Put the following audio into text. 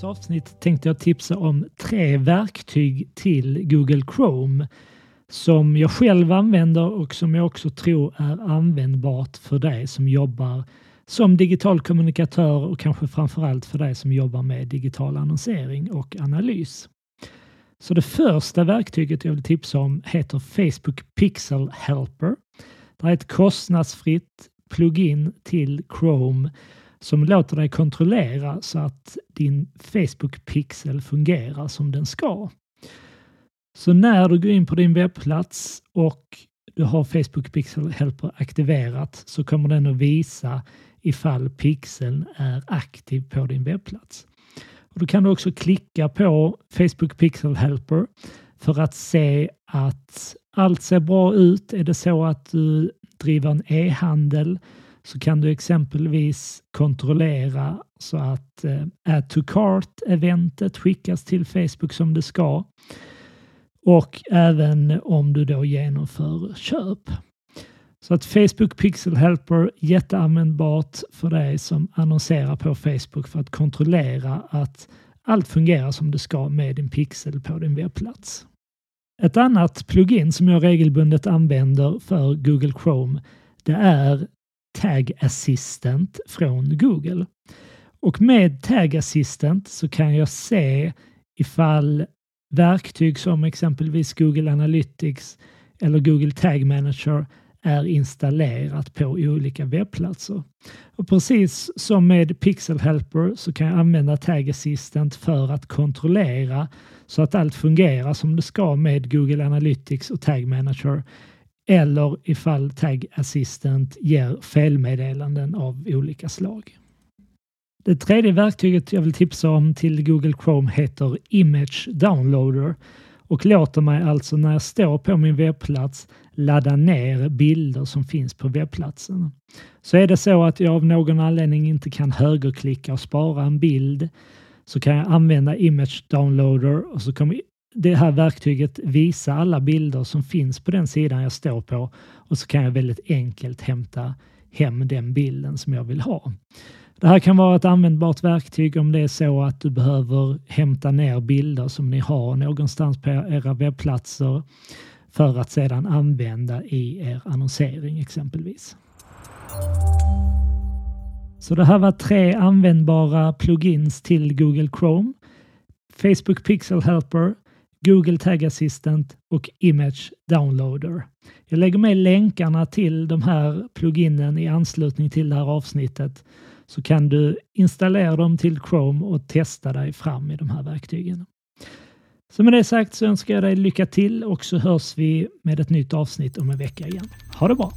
dagens avsnitt tänkte jag tipsa om tre verktyg till Google Chrome som jag själv använder och som jag också tror är användbart för dig som jobbar som digital kommunikatör och kanske framförallt för dig som jobbar med digital annonsering och analys. Så det första verktyget jag vill tipsa om heter Facebook Pixel Helper. Det är ett kostnadsfritt plugin till Chrome som låter dig kontrollera så att din Facebook Pixel fungerar som den ska. Så när du går in på din webbplats och du har Facebook Pixel Helper aktiverat så kommer den att visa ifall pixeln är aktiv på din webbplats. Och då kan du också klicka på Facebook Pixel Helper för att se att allt ser bra ut. Är det så att du driver en e-handel så kan du exempelvis kontrollera så att eh, Add to Cart-eventet skickas till Facebook som det ska. Och även om du då genomför köp. Så att Facebook Pixel Helper jätteanvändbart för dig som annonserar på Facebook för att kontrollera att allt fungerar som det ska med din pixel på din webbplats. Ett annat plugin som jag regelbundet använder för Google Chrome det är Tag Assistant från Google. Och med Tag Assistant så kan jag se ifall verktyg som exempelvis Google Analytics eller Google Tag Manager är installerat på olika webbplatser. Och precis som med Pixel Helper så kan jag använda Tag Assistant för att kontrollera så att allt fungerar som det ska med Google Analytics och Tag Manager eller ifall Tag Assistant ger felmeddelanden av olika slag. Det tredje verktyget jag vill tipsa om till Google Chrome heter Image Downloader och låter mig alltså när jag står på min webbplats ladda ner bilder som finns på webbplatsen. Så är det så att jag av någon anledning inte kan högerklicka och spara en bild så kan jag använda Image Downloader och så kommer det här verktyget visa alla bilder som finns på den sidan jag står på och så kan jag väldigt enkelt hämta hem den bilden som jag vill ha. Det här kan vara ett användbart verktyg om det är så att du behöver hämta ner bilder som ni har någonstans på era webbplatser för att sedan använda i er annonsering exempelvis. Så det här var tre användbara plugins till Google Chrome. Facebook Pixel Helper, Google Tag Assistant och Image Downloader. Jag lägger med länkarna till de här pluginen i anslutning till det här avsnittet så kan du installera dem till Chrome och testa dig fram i de här verktygen. Så med det sagt så önskar jag dig lycka till och så hörs vi med ett nytt avsnitt om en vecka igen. Ha det bra!